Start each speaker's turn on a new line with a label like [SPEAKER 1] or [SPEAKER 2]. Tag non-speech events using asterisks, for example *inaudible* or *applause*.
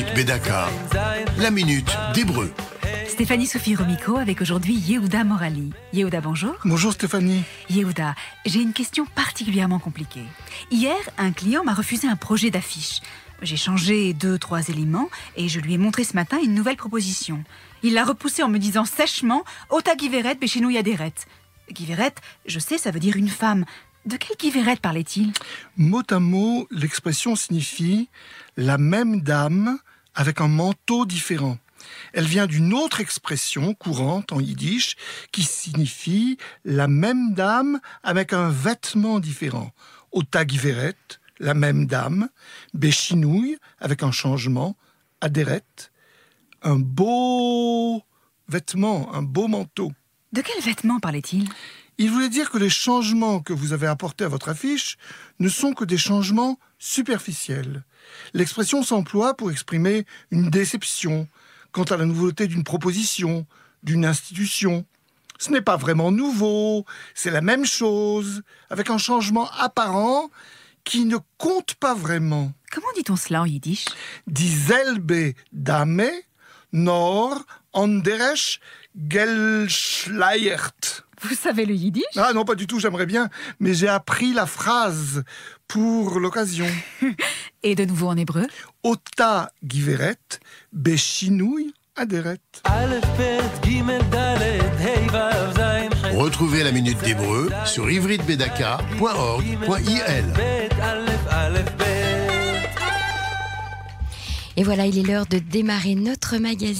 [SPEAKER 1] Bedaka, la minute d'hébreu.
[SPEAKER 2] Stéphanie Sophie Romico avec aujourd'hui Yehuda Morali. Yehuda, bonjour.
[SPEAKER 3] Bonjour Stéphanie.
[SPEAKER 2] Yehuda, j'ai une question particulièrement compliquée. Hier, un client m'a refusé un projet d'affiche. J'ai changé deux, trois éléments et je lui ai montré ce matin une nouvelle proposition. Il l'a repoussé en me disant sèchement Ota Giveret Bechenou Yaderet. Giveret, je sais, ça veut dire une femme. De quelle Giveret parlait-il?
[SPEAKER 3] Mot à mot, l'expression signifie la même dame avec un manteau différent. Elle vient d'une autre expression courante en yiddish qui signifie la même dame avec un vêtement différent. Ota Giveret, la même dame, Béchinouille, avec un changement, Aderet, un beau vêtement, un beau manteau.
[SPEAKER 2] De quel vêtement parlait-il?
[SPEAKER 3] Il voulait dire que les changements que vous avez apportés à votre affiche ne sont que des changements superficiels. L'expression s'emploie pour exprimer une déception quant à la nouveauté d'une proposition, d'une institution. Ce n'est pas vraiment nouveau, c'est la même chose, avec un changement apparent qui ne compte pas vraiment.
[SPEAKER 2] Comment dit-on cela en yiddish?
[SPEAKER 3] Dieselbe Dame, nor anderes gelschleiert.
[SPEAKER 2] Vous savez le yiddish?
[SPEAKER 3] Ah non, pas du tout, j'aimerais bien, mais j'ai appris la phrase pour l'occasion. *laughs*
[SPEAKER 2] Et de nouveau en hébreu?
[SPEAKER 3] Ota giveret, bechinouille aderet.
[SPEAKER 1] Retrouvez la minute d'hébreu sur ivritbedaka.org.il.
[SPEAKER 4] Et voilà, il est l'heure de démarrer notre magazine.